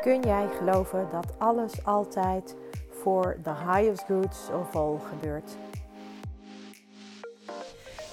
Kun jij geloven dat alles altijd voor the highest goods of all gebeurt?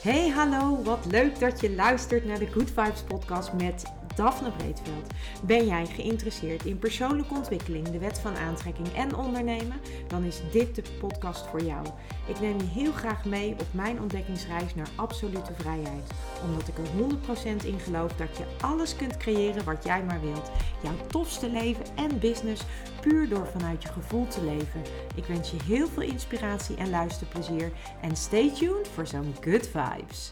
Hey, hallo, wat leuk dat je luistert naar de Good Vibes podcast met Daphne Breedveld. Ben jij geïnteresseerd in persoonlijke ontwikkeling, de wet van aantrekking en ondernemen? Dan is dit de podcast voor jou. Ik neem je heel graag mee op mijn ontdekkingsreis naar absolute vrijheid. Omdat ik er 100% in geloof dat je alles kunt creëren wat jij maar wilt. Jouw tofste leven en business puur door vanuit je gevoel te leven. Ik wens je heel veel inspiratie en luisterplezier. En stay tuned voor zo'n good vibes.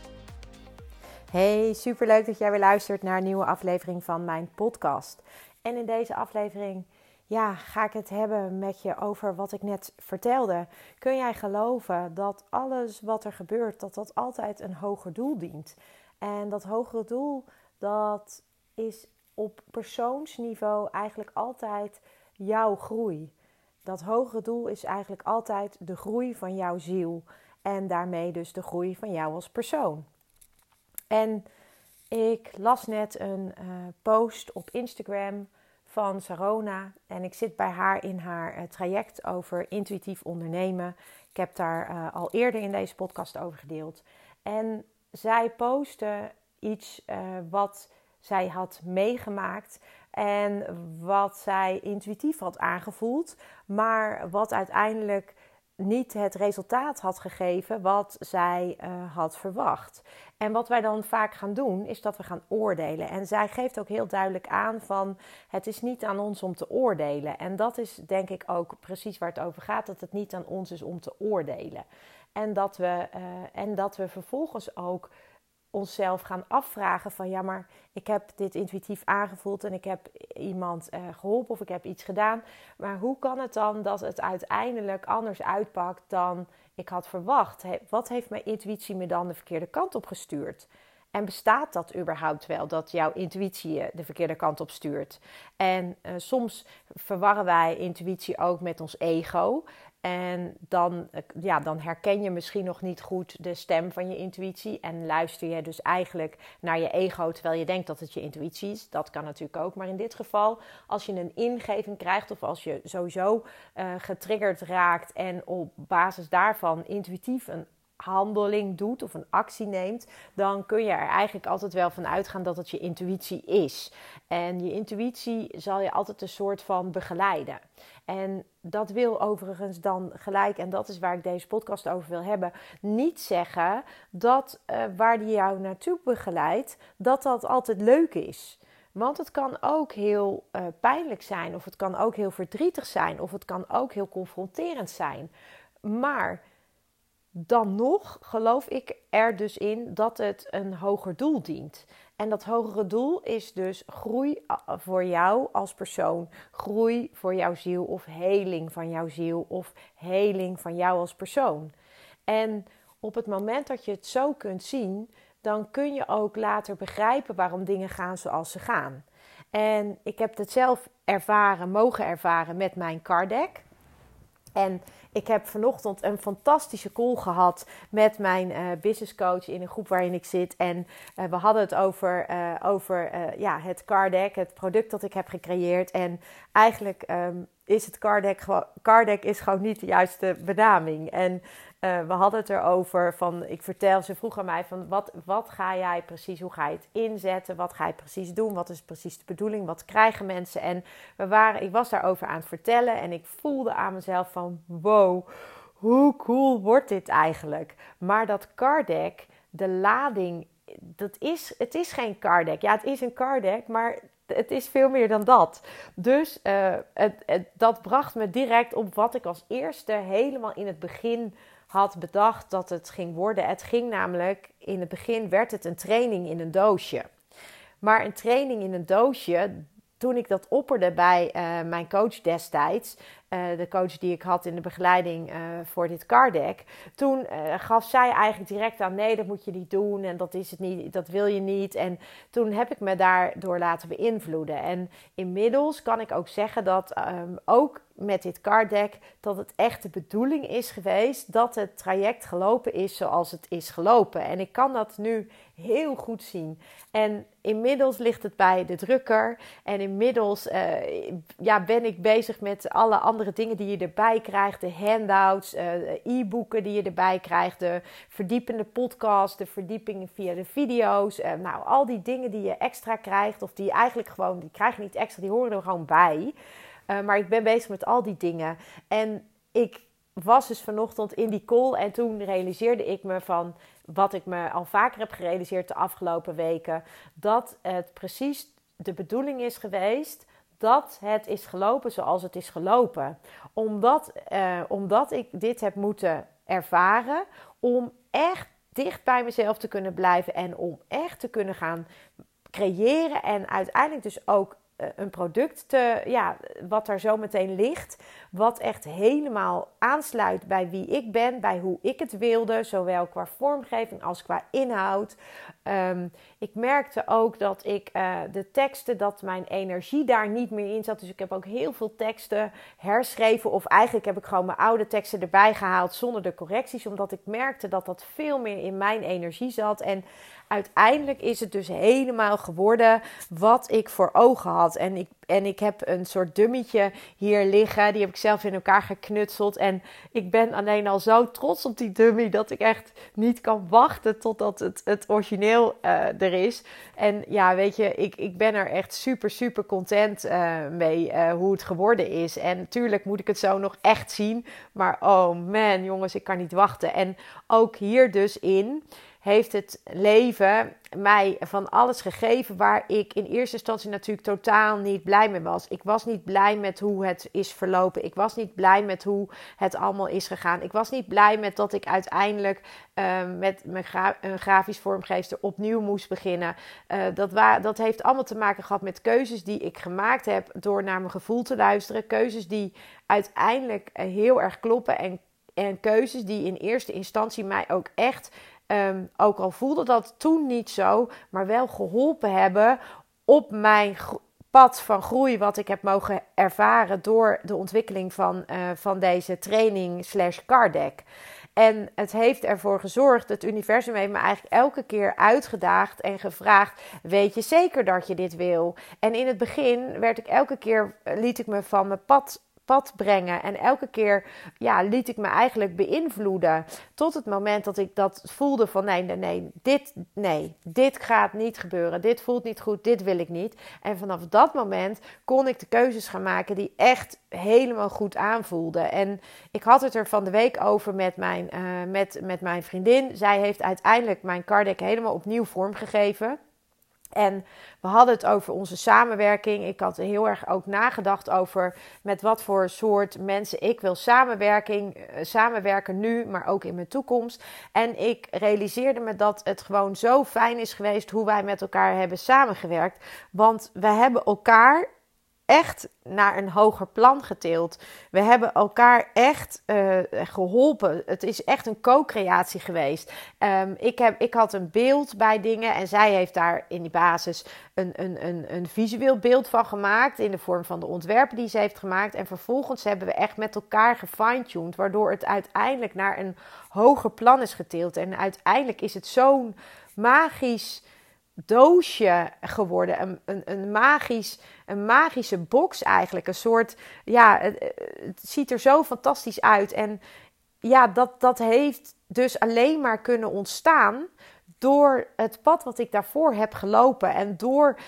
Hey, superleuk dat jij weer luistert naar een nieuwe aflevering van mijn podcast. En in deze aflevering ja, ga ik het hebben met je over wat ik net vertelde. Kun jij geloven dat alles wat er gebeurt, dat dat altijd een hoger doel dient? En dat hogere doel, dat is op persoonsniveau eigenlijk altijd jouw groei. Dat hogere doel is eigenlijk altijd de groei van jouw ziel. En daarmee dus de groei van jou als persoon. En ik las net een uh, post op Instagram van Sarona. En ik zit bij haar in haar uh, traject over intuïtief ondernemen. Ik heb daar uh, al eerder in deze podcast over gedeeld. En zij postte iets wat zij had meegemaakt en wat zij intuïtief had aangevoeld, maar wat uiteindelijk niet het resultaat had gegeven wat zij uh, had verwacht. En wat wij dan vaak gaan doen, is dat we gaan oordelen. En zij geeft ook heel duidelijk aan van het is niet aan ons om te oordelen. En dat is denk ik ook precies waar het over gaat, dat het niet aan ons is om te oordelen. En dat we, uh, en dat we vervolgens ook onszelf gaan afvragen van ja, maar ik heb dit intuïtief aangevoeld en ik heb iemand uh, geholpen of ik heb iets gedaan. Maar hoe kan het dan dat het uiteindelijk anders uitpakt dan ik had verwacht? wat heeft mijn intuïtie me dan de verkeerde kant op gestuurd? En bestaat dat überhaupt wel, dat jouw intuïtie je de verkeerde kant op stuurt? En uh, soms verwarren wij intuïtie ook met ons ego. En dan, eh, ja, dan herken je misschien nog niet goed de stem van je intuïtie. En luister je dus eigenlijk naar je ego terwijl je denkt dat het je intuïtie is. Dat kan natuurlijk ook. Maar in dit geval, als je een ingeving krijgt of als je sowieso uh, getriggerd raakt en op basis daarvan intuïtief een handeling doet of een actie neemt, dan kun je er eigenlijk altijd wel van uitgaan dat het je intuïtie is. En je intuïtie zal je altijd een soort van begeleiden. En dat wil overigens dan gelijk, en dat is waar ik deze podcast over wil hebben, niet zeggen dat uh, waar die jou naartoe begeleidt, dat dat altijd leuk is. Want het kan ook heel uh, pijnlijk zijn, of het kan ook heel verdrietig zijn, of het kan ook heel confronterend zijn. Maar dan nog geloof ik er dus in dat het een hoger doel dient. En dat hogere doel is dus groei voor jou als persoon, groei voor jouw ziel of heling van jouw ziel of heling van jou als persoon. En op het moment dat je het zo kunt zien, dan kun je ook later begrijpen waarom dingen gaan zoals ze gaan. En ik heb het zelf ervaren, mogen ervaren met mijn card deck. En ik heb vanochtend een fantastische call gehad met mijn uh, business coach in een groep waarin ik zit. En uh, we hadden het over, uh, over ja, het card deck, het product dat ik heb gecreëerd. En eigenlijk um, is het card deck, card deck is gewoon niet de juiste benaming. En uh, we hadden het erover van, ik vertel, ze vroeg aan mij van, wat, wat ga jij precies, hoe ga je het inzetten, wat ga je precies doen, wat is precies de bedoeling, wat krijgen mensen? En we waren, ik was daarover aan het vertellen en ik voelde aan mezelf van, wow, hoe cool wordt dit eigenlijk? Maar dat card deck, de lading, dat is, het is geen card deck. Ja, het is een card deck, maar het is veel meer dan dat. Dus het, het, dat bracht me direct op wat ik als eerste helemaal in het begin had bedacht dat het ging worden. Het ging namelijk, in het begin werd het een training in een doosje. Maar een training in een doosje, toen ik dat opperde bij uh, mijn coach destijds, uh, de coach die ik had in de begeleiding uh, voor dit card deck, toen gaf zij eigenlijk direct aan: nee, dat moet je niet doen en dat is het niet, dat wil je niet. En toen heb ik me daardoor laten beïnvloeden. En inmiddels kan ik ook zeggen dat um, ook met dit card deck dat het echt de bedoeling is geweest dat het traject gelopen is zoals het is gelopen. En ik kan dat nu heel goed zien. En inmiddels ligt het bij de drukker. En inmiddels uh, ja, ben ik bezig met alle andere dingen die je erbij krijgt. De handouts, uh, e-boeken die je erbij krijgt. De verdiepende podcast, de verdiepingen via de video's. Uh, nou, al die dingen die je extra krijgt. Of die eigenlijk gewoon, die krijg je niet extra, die horen er gewoon bij. Maar ik ben bezig met al die dingen. En ik was dus vanochtend in die call en toen realiseerde ik me van wat ik me al vaker heb gerealiseerd de afgelopen weken, dat het precies de bedoeling is geweest dat het is gelopen zoals het is gelopen. Omdat, uh, omdat ik dit heb moeten ervaren om echt dicht bij mezelf te kunnen blijven en om echt te kunnen gaan creëren en uiteindelijk dus ook eh, een product te, ja, wat er zo meteen ligt. Wat echt helemaal aansluit bij wie ik ben, bij hoe ik het wilde, zowel qua vormgeving als qua inhoud. Um, ik merkte ook dat ik uh, de teksten, dat mijn energie daar niet meer in zat. Dus ik heb ook heel veel teksten herschreven. Of eigenlijk heb ik gewoon mijn oude teksten erbij gehaald zonder de correcties. Omdat ik merkte dat dat veel meer in mijn energie zat. En uiteindelijk is het dus helemaal geworden wat ik voor ogen had. En ik, en ik heb een soort dummetje hier liggen. Die heb ik zelf in elkaar geknutseld. En ik ben alleen al zo trots op die dummy dat ik echt niet kan wachten totdat het, het origineel uh, er is. En ja, weet je, ik, ik ben er echt super, super content uh, mee uh, hoe het geworden is. En natuurlijk moet ik het zo nog echt zien. Maar oh man, jongens, ik kan niet wachten. En ook hier dus in heeft het leven mij van alles gegeven waar ik in eerste instantie natuurlijk totaal niet blij mee was. Ik was niet blij met hoe het is verlopen. Ik was niet blij met hoe het allemaal is gegaan. Ik was niet blij met dat ik uiteindelijk uh, met mijn een grafisch vormgeefster opnieuw moest beginnen. Uh, dat, dat heeft allemaal te maken gehad met keuzes die ik gemaakt heb door naar mijn gevoel te luisteren. Keuzes die uiteindelijk heel erg kloppen en, en keuzes die in eerste instantie mij ook echt um, ook al voelde dat toen niet zo, maar wel geholpen hebben op mijn pad van groei, wat ik heb mogen ervaren door de ontwikkeling van, uh, van deze training slash card deck. En het heeft ervoor gezorgd, het universum heeft me eigenlijk elke keer uitgedaagd en gevraagd: Weet je zeker dat je dit wil? En in het begin werd ik elke keer, liet ik me van mijn pad pad brengen. En elke keer ja, liet ik me eigenlijk beïnvloeden. Tot het moment dat ik dat voelde van nee, nee, nee, dit, nee, dit gaat niet gebeuren. Dit voelt niet goed, dit wil ik niet. En vanaf dat moment kon ik de keuzes gaan maken die echt helemaal goed aanvoelden. En ik had het er van de week over met mijn, uh, met, met mijn vriendin. Zij heeft uiteindelijk mijn cardek helemaal opnieuw vormgegeven. En we hadden het over onze samenwerking. Ik had heel erg ook nagedacht over met wat voor soort mensen ik wil samenwerking, eh, samenwerken nu, maar ook in mijn toekomst. En ik realiseerde me dat het gewoon zo fijn is geweest hoe wij met elkaar hebben samengewerkt. Want we hebben elkaar echt naar een hoger plan getild. We hebben elkaar echt uh, geholpen. Het is echt een co-creatie geweest. Um, ik, heb, ik had een beeld bij dingen en zij heeft daar in die basis een, een, een, een visueel beeld van gemaakt. In de vorm van de ontwerpen die ze heeft gemaakt. En vervolgens hebben we echt met elkaar gefine-tuned. Waardoor het uiteindelijk naar een hoger plan is getild. En uiteindelijk is het zo'n magisch doosje geworden. Een, een, een, magisch, een magische box eigenlijk. Een soort, ja, het, het, ziet er zo fantastisch uit. En ja, dat, dat heeft dus alleen maar kunnen ontstaan door het pad wat ik daarvoor heb gelopen. En door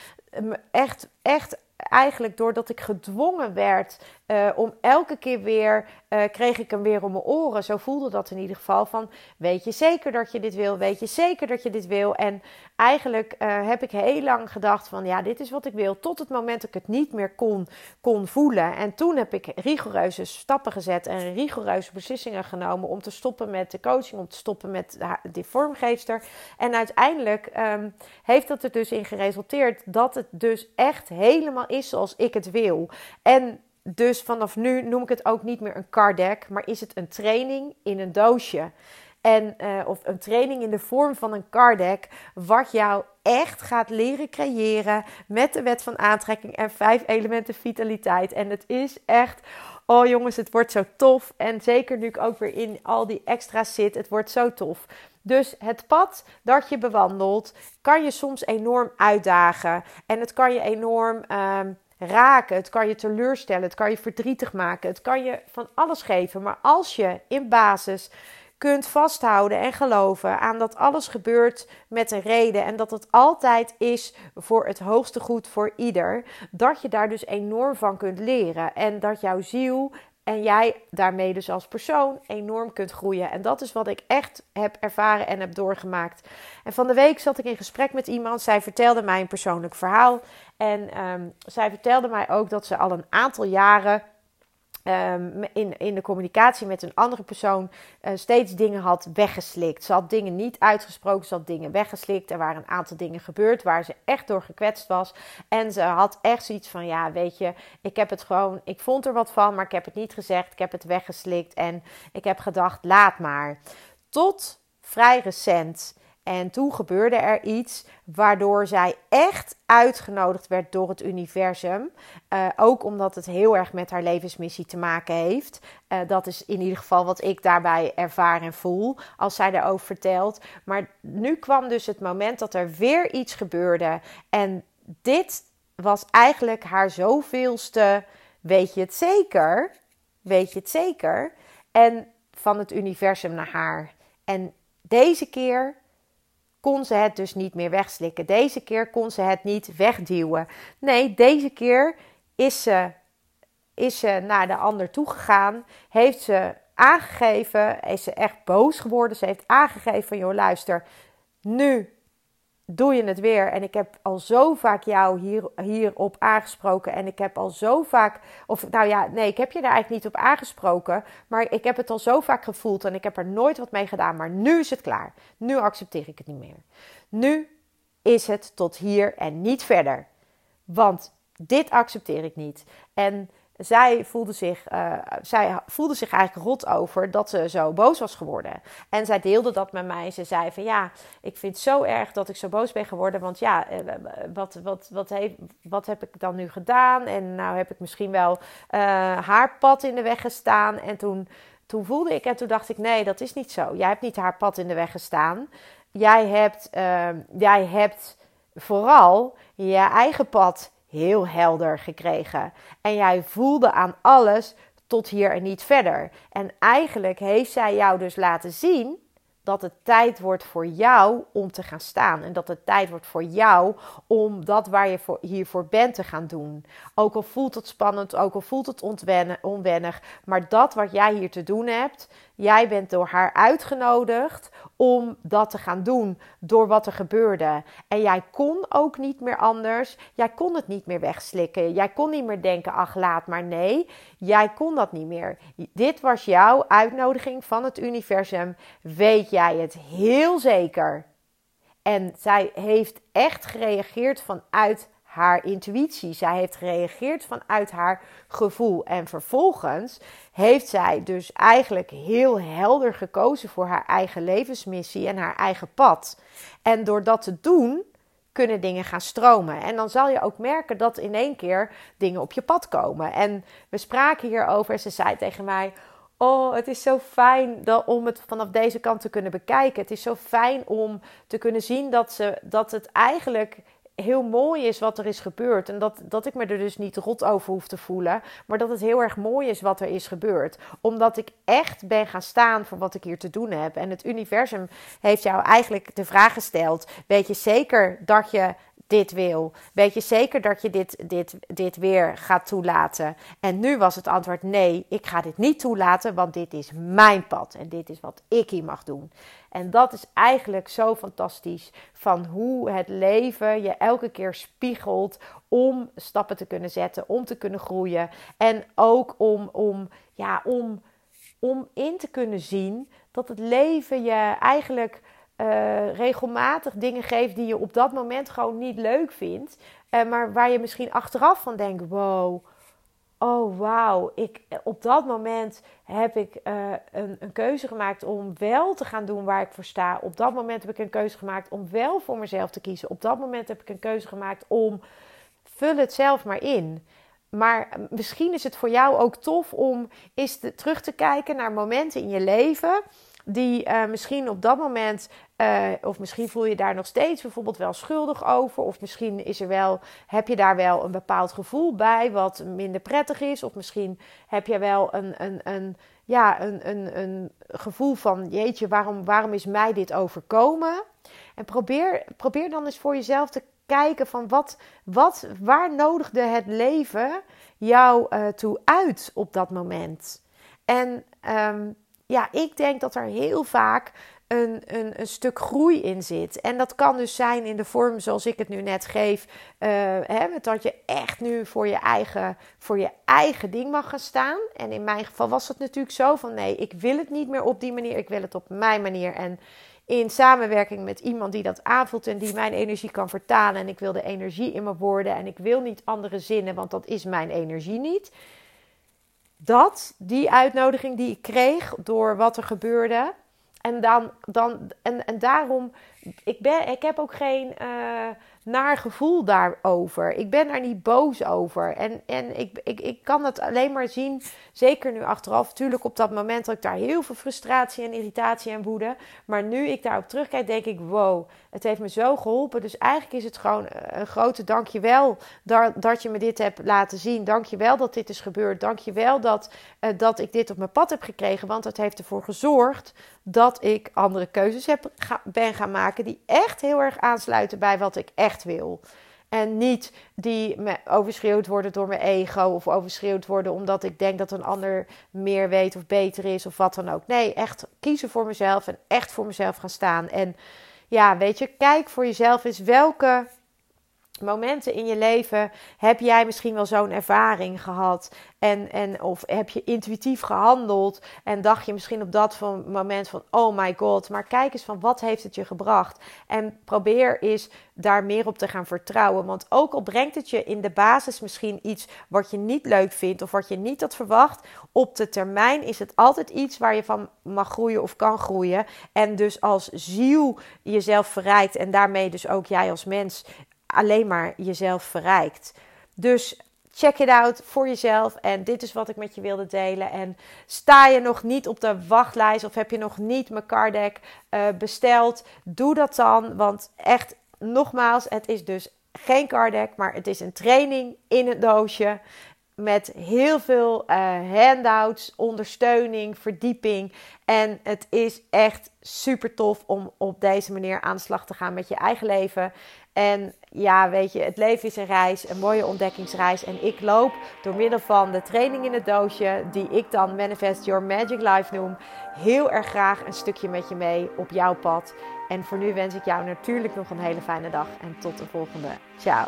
echt, echt eigenlijk doordat ik gedwongen werd uh, om elke keer weer, uh, kreeg ik hem weer om mijn oren. Zo voelde dat in ieder geval van, weet je zeker dat je dit wil? Weet je zeker dat je dit wil? En eigenlijk uh, heb ik heel lang gedacht van, ja, dit is wat ik wil. Tot het moment dat ik het niet meer kon, kon voelen. En toen heb ik rigoureuze stappen gezet en rigoureuze beslissingen genomen om te stoppen met de coaching, om te stoppen met die vormgeefster. En uiteindelijk um, heeft dat er dus in geresulteerd dat het dus echt helemaal is zoals ik het wil. En dus vanaf nu noem ik het ook niet meer een card deck, maar is het een training in een doosje. En, uh, of een training in de vorm van een card deck, wat jou echt gaat leren creëren met de wet van aantrekking en vijf elementen vitaliteit. En het is echt oh jongens, het wordt zo tof. En zeker nu ik ook weer in al die extra's zit, het wordt zo tof. Dus het pad dat je bewandelt, kan je soms enorm uitdagen. En het kan je enorm ehm, raken. Het kan je teleurstellen. Het kan je verdrietig maken. Het kan je van alles geven. Maar als je in basis kunt vasthouden en geloven aan dat alles gebeurt met een reden en dat het altijd is voor het hoogste goed voor ieder, dat je daar dus enorm van kunt leren en dat jouw ziel en jij daarmee dus als persoon enorm kunt groeien. En dat is wat ik echt heb ervaren en heb doorgemaakt. En van de week zat ik in gesprek met iemand. Zij vertelde mij een persoonlijk verhaal. En ehm, zij vertelde mij ook dat ze al een aantal jaren Ehm, in, in de communicatie met een andere persoon uh, steeds dingen had weggeslikt. Ze had dingen niet uitgesproken, ze had dingen weggeslikt. Er waren een aantal dingen gebeurd waar ze echt door gekwetst was. En ze had echt zoiets van: ja, weet je, ik heb het gewoon, ik vond er wat van, maar ik heb het niet gezegd. Ik heb het weggeslikt en ik heb gedacht: laat maar. Tot vrij recent en toen gebeurde er iets waardoor zij echt uitgenodigd werd door het universum. Uh, ook omdat het heel erg met haar levensmissie te maken heeft. Uh, dat is in ieder geval wat ik daarbij ervaar en voel als zij daarover vertelt. Maar nu kwam dus het moment dat er weer iets gebeurde. En dit was eigenlijk haar zoveelste. Weet je het zeker? Weet je het zeker? En van het universum naar haar. En deze keer kon ze het dus niet meer wegslikken. Deze keer kon ze het niet wegduwen. Nee, deze keer is ze, is ze naar de ander toegegaan. Heeft ze aangegeven, is ze echt boos geworden. Ze heeft aangegeven van, joh luister, nu doe je het weer. En ik heb al zo vaak jou hier, hierop aangesproken. En ik heb al zo vaak. Of nou ja, nee, ik heb je daar eigenlijk niet op aangesproken. Maar ik heb het al zo vaak gevoeld. En ik heb er nooit wat mee gedaan. Maar nu is het klaar. Nu accepteer ik het niet meer. Nu is het tot hier en niet verder. Want dit accepteer ik niet. En zij voelde, zich, uh, zij voelde zich eigenlijk rot over dat ze zo boos was geworden. En zij deelde dat met mij. Ze zei van ja, ik vind het zo erg dat ik zo boos ben geworden. Want ja, eh, wat, wat, wat, heeft, wat heb ik dan nu gedaan? En nou heb ik misschien wel uh, haar pad in de weg gestaan. En toen, toen voelde ik en toen dacht ik nee, dat is niet zo. Jij hebt niet haar pad in de weg gestaan. Jij hebt, uh, jij hebt vooral je eigen pad heel helder gekregen. En jij voelde aan alles tot hier en niet verder. En eigenlijk heeft zij jou dus laten zien dat het tijd wordt voor jou om te gaan staan. En dat het tijd wordt voor jou om dat waar je voor, hiervoor bent te gaan doen. Ook al voelt het spannend, ook al voelt het onwennig. Maar dat wat jij hier te doen hebt, jij bent door haar uitgenodigd om dat te gaan doen door wat er gebeurde. En jij kon ook niet meer anders. Jij kon het niet meer wegslikken. Jij kon niet meer denken: ach, laat maar. Nee, jij kon dat niet meer. Dit was jouw uitnodiging van het universum. Weet jij het heel zeker? En zij heeft echt gereageerd vanuit haar intuïtie. Zij heeft gereageerd vanuit haar gevoel. En vervolgens heeft zij dus eigenlijk heel helder gekozen voor haar eigen levensmissie en haar eigen pad. En door dat te doen, kunnen dingen gaan stromen. En dan zal je ook merken dat in één keer dingen op je pad komen. En we spraken hierover en ze zei tegen mij. Oh, het is zo fijn dat, om het vanaf deze kant te kunnen bekijken. Het is zo fijn om te kunnen zien dat, ze, dat het eigenlijk heel mooi is wat er is gebeurd. En dat, dat ik me er dus niet rot over hoef te voelen. Maar dat het heel erg mooi is wat er is gebeurd. Omdat ik echt ben gaan staan voor wat ik hier te doen heb. En het universum heeft jou eigenlijk de vraag gesteld: Weet je zeker dat je dit wil? Weet je zeker dat je dit, dit, dit weer gaat toelaten? En nu was het antwoord nee, ik ga dit niet toelaten, want dit is mijn pad en dit is wat ik hier mag doen. En dat is eigenlijk zo fantastisch van hoe het leven je elke keer spiegelt om stappen te kunnen zetten, om te kunnen groeien en ook om, om, ja, om, om in te kunnen zien dat het leven je eigenlijk uh, regelmatig dingen geeft die je op dat moment gewoon niet leuk vindt. Uh, maar waar je misschien achteraf van denkt: wow, oh wauw, ik, op dat moment heb ik uh, een, een, keuze gemaakt om wel te gaan doen waar ik voor sta. Op dat moment heb ik een keuze gemaakt om wel voor mezelf te kiezen. Op dat moment heb ik een keuze gemaakt om vul het zelf maar in. maar misschien is het voor jou ook tof om eens terug te kijken naar momenten in je leven die uh, misschien op dat moment, uh, of misschien voel je daar nog steeds bijvoorbeeld wel schuldig over, of misschien is er wel, heb je daar wel een bepaald gevoel bij wat minder prettig is, of misschien heb je wel een, een, een, ja, een, een, een gevoel van, jeetje, waarom, waarom is mij dit overkomen? En probeer, probeer dan eens voor jezelf te kijken van wat, wat, waar nodigde het leven jou uh, toe uit op dat moment? En um, ja, ik denk dat er heel vaak een, een, een stuk groei in zit. En dat kan dus zijn in de vorm zoals ik het nu net geef. Uh, hè, dat je echt nu voor je, eigen, voor je eigen ding mag gaan staan. En in mijn geval was het natuurlijk zo van nee, ik wil het niet meer op die manier. Ik wil het op mijn manier. En in samenwerking met iemand die dat aanvoelt en die mijn energie kan vertalen. En ik wil de energie in mijn woorden. En ik wil niet andere zinnen, want dat is mijn energie niet dat, die uitnodiging die ik kreeg door wat er gebeurde. En, dan, dan, en, en daarom, ik, ben, ik heb ook geen uh, naar gevoel daarover. Ik ben daar niet boos over. En, en ik, ik, ik kan het alleen maar zien, zeker nu achteraf. Natuurlijk op dat moment had ik daar heel veel frustratie en irritatie en woede. Maar nu ik daarop terugkijk, denk ik, wow, het heeft me zo geholpen. Dus eigenlijk is het gewoon een grote dankjewel dat, dat je me dit hebt laten zien. Dankjewel dat dit is gebeurd. Dankjewel dat, uh, dat ik dit op mijn pad heb gekregen. Want het heeft ervoor gezorgd dat ik andere keuzes heb, ben gaan maken die echt heel erg aansluiten bij wat ik echt wil. En niet die me overschreeuwd worden door mijn ego of overschreeuwd worden omdat ik denk dat een ander meer weet of beter is of wat dan ook. Nee, echt kiezen voor mezelf en echt voor mezelf gaan staan. En ja, weet je, kijk voor jezelf eens welke momenten in je leven heb jij misschien wel zo'n ervaring gehad en, en of heb je intuïtief gehandeld en dacht je misschien op dat moment van oh my god, maar kijk eens van wat heeft het je gebracht? En probeer eens daar meer op te gaan vertrouwen, want ook al brengt het je in de basis misschien iets wat je niet leuk vindt of wat je niet had verwacht, op de termijn is het altijd iets waar je van mag groeien of kan groeien en dus als ziel jezelf verrijkt en daarmee dus ook jij als mens alleen maar jezelf verrijkt. Dus check it out voor jezelf. En dit is wat ik met je wilde delen. En sta je nog niet op de wachtlijst of heb je nog niet mijn card deck uh, besteld? Doe dat dan. Want echt, nogmaals, het is dus geen card deck, maar het is een training in een doosje. Met heel veel uh, handouts, ondersteuning, verdieping. En het is echt super tof om op deze manier aan de slag te gaan met je eigen leven. En ja, weet je, het leven is een reis, een mooie ontdekkingsreis. En ik loop door middel van de training in het doosje, die ik dan Manifest Your Magic Life noem, heel erg graag een stukje met je mee op jouw pad. En voor nu wens ik jou natuurlijk nog een hele fijne dag en tot de volgende. Ciao.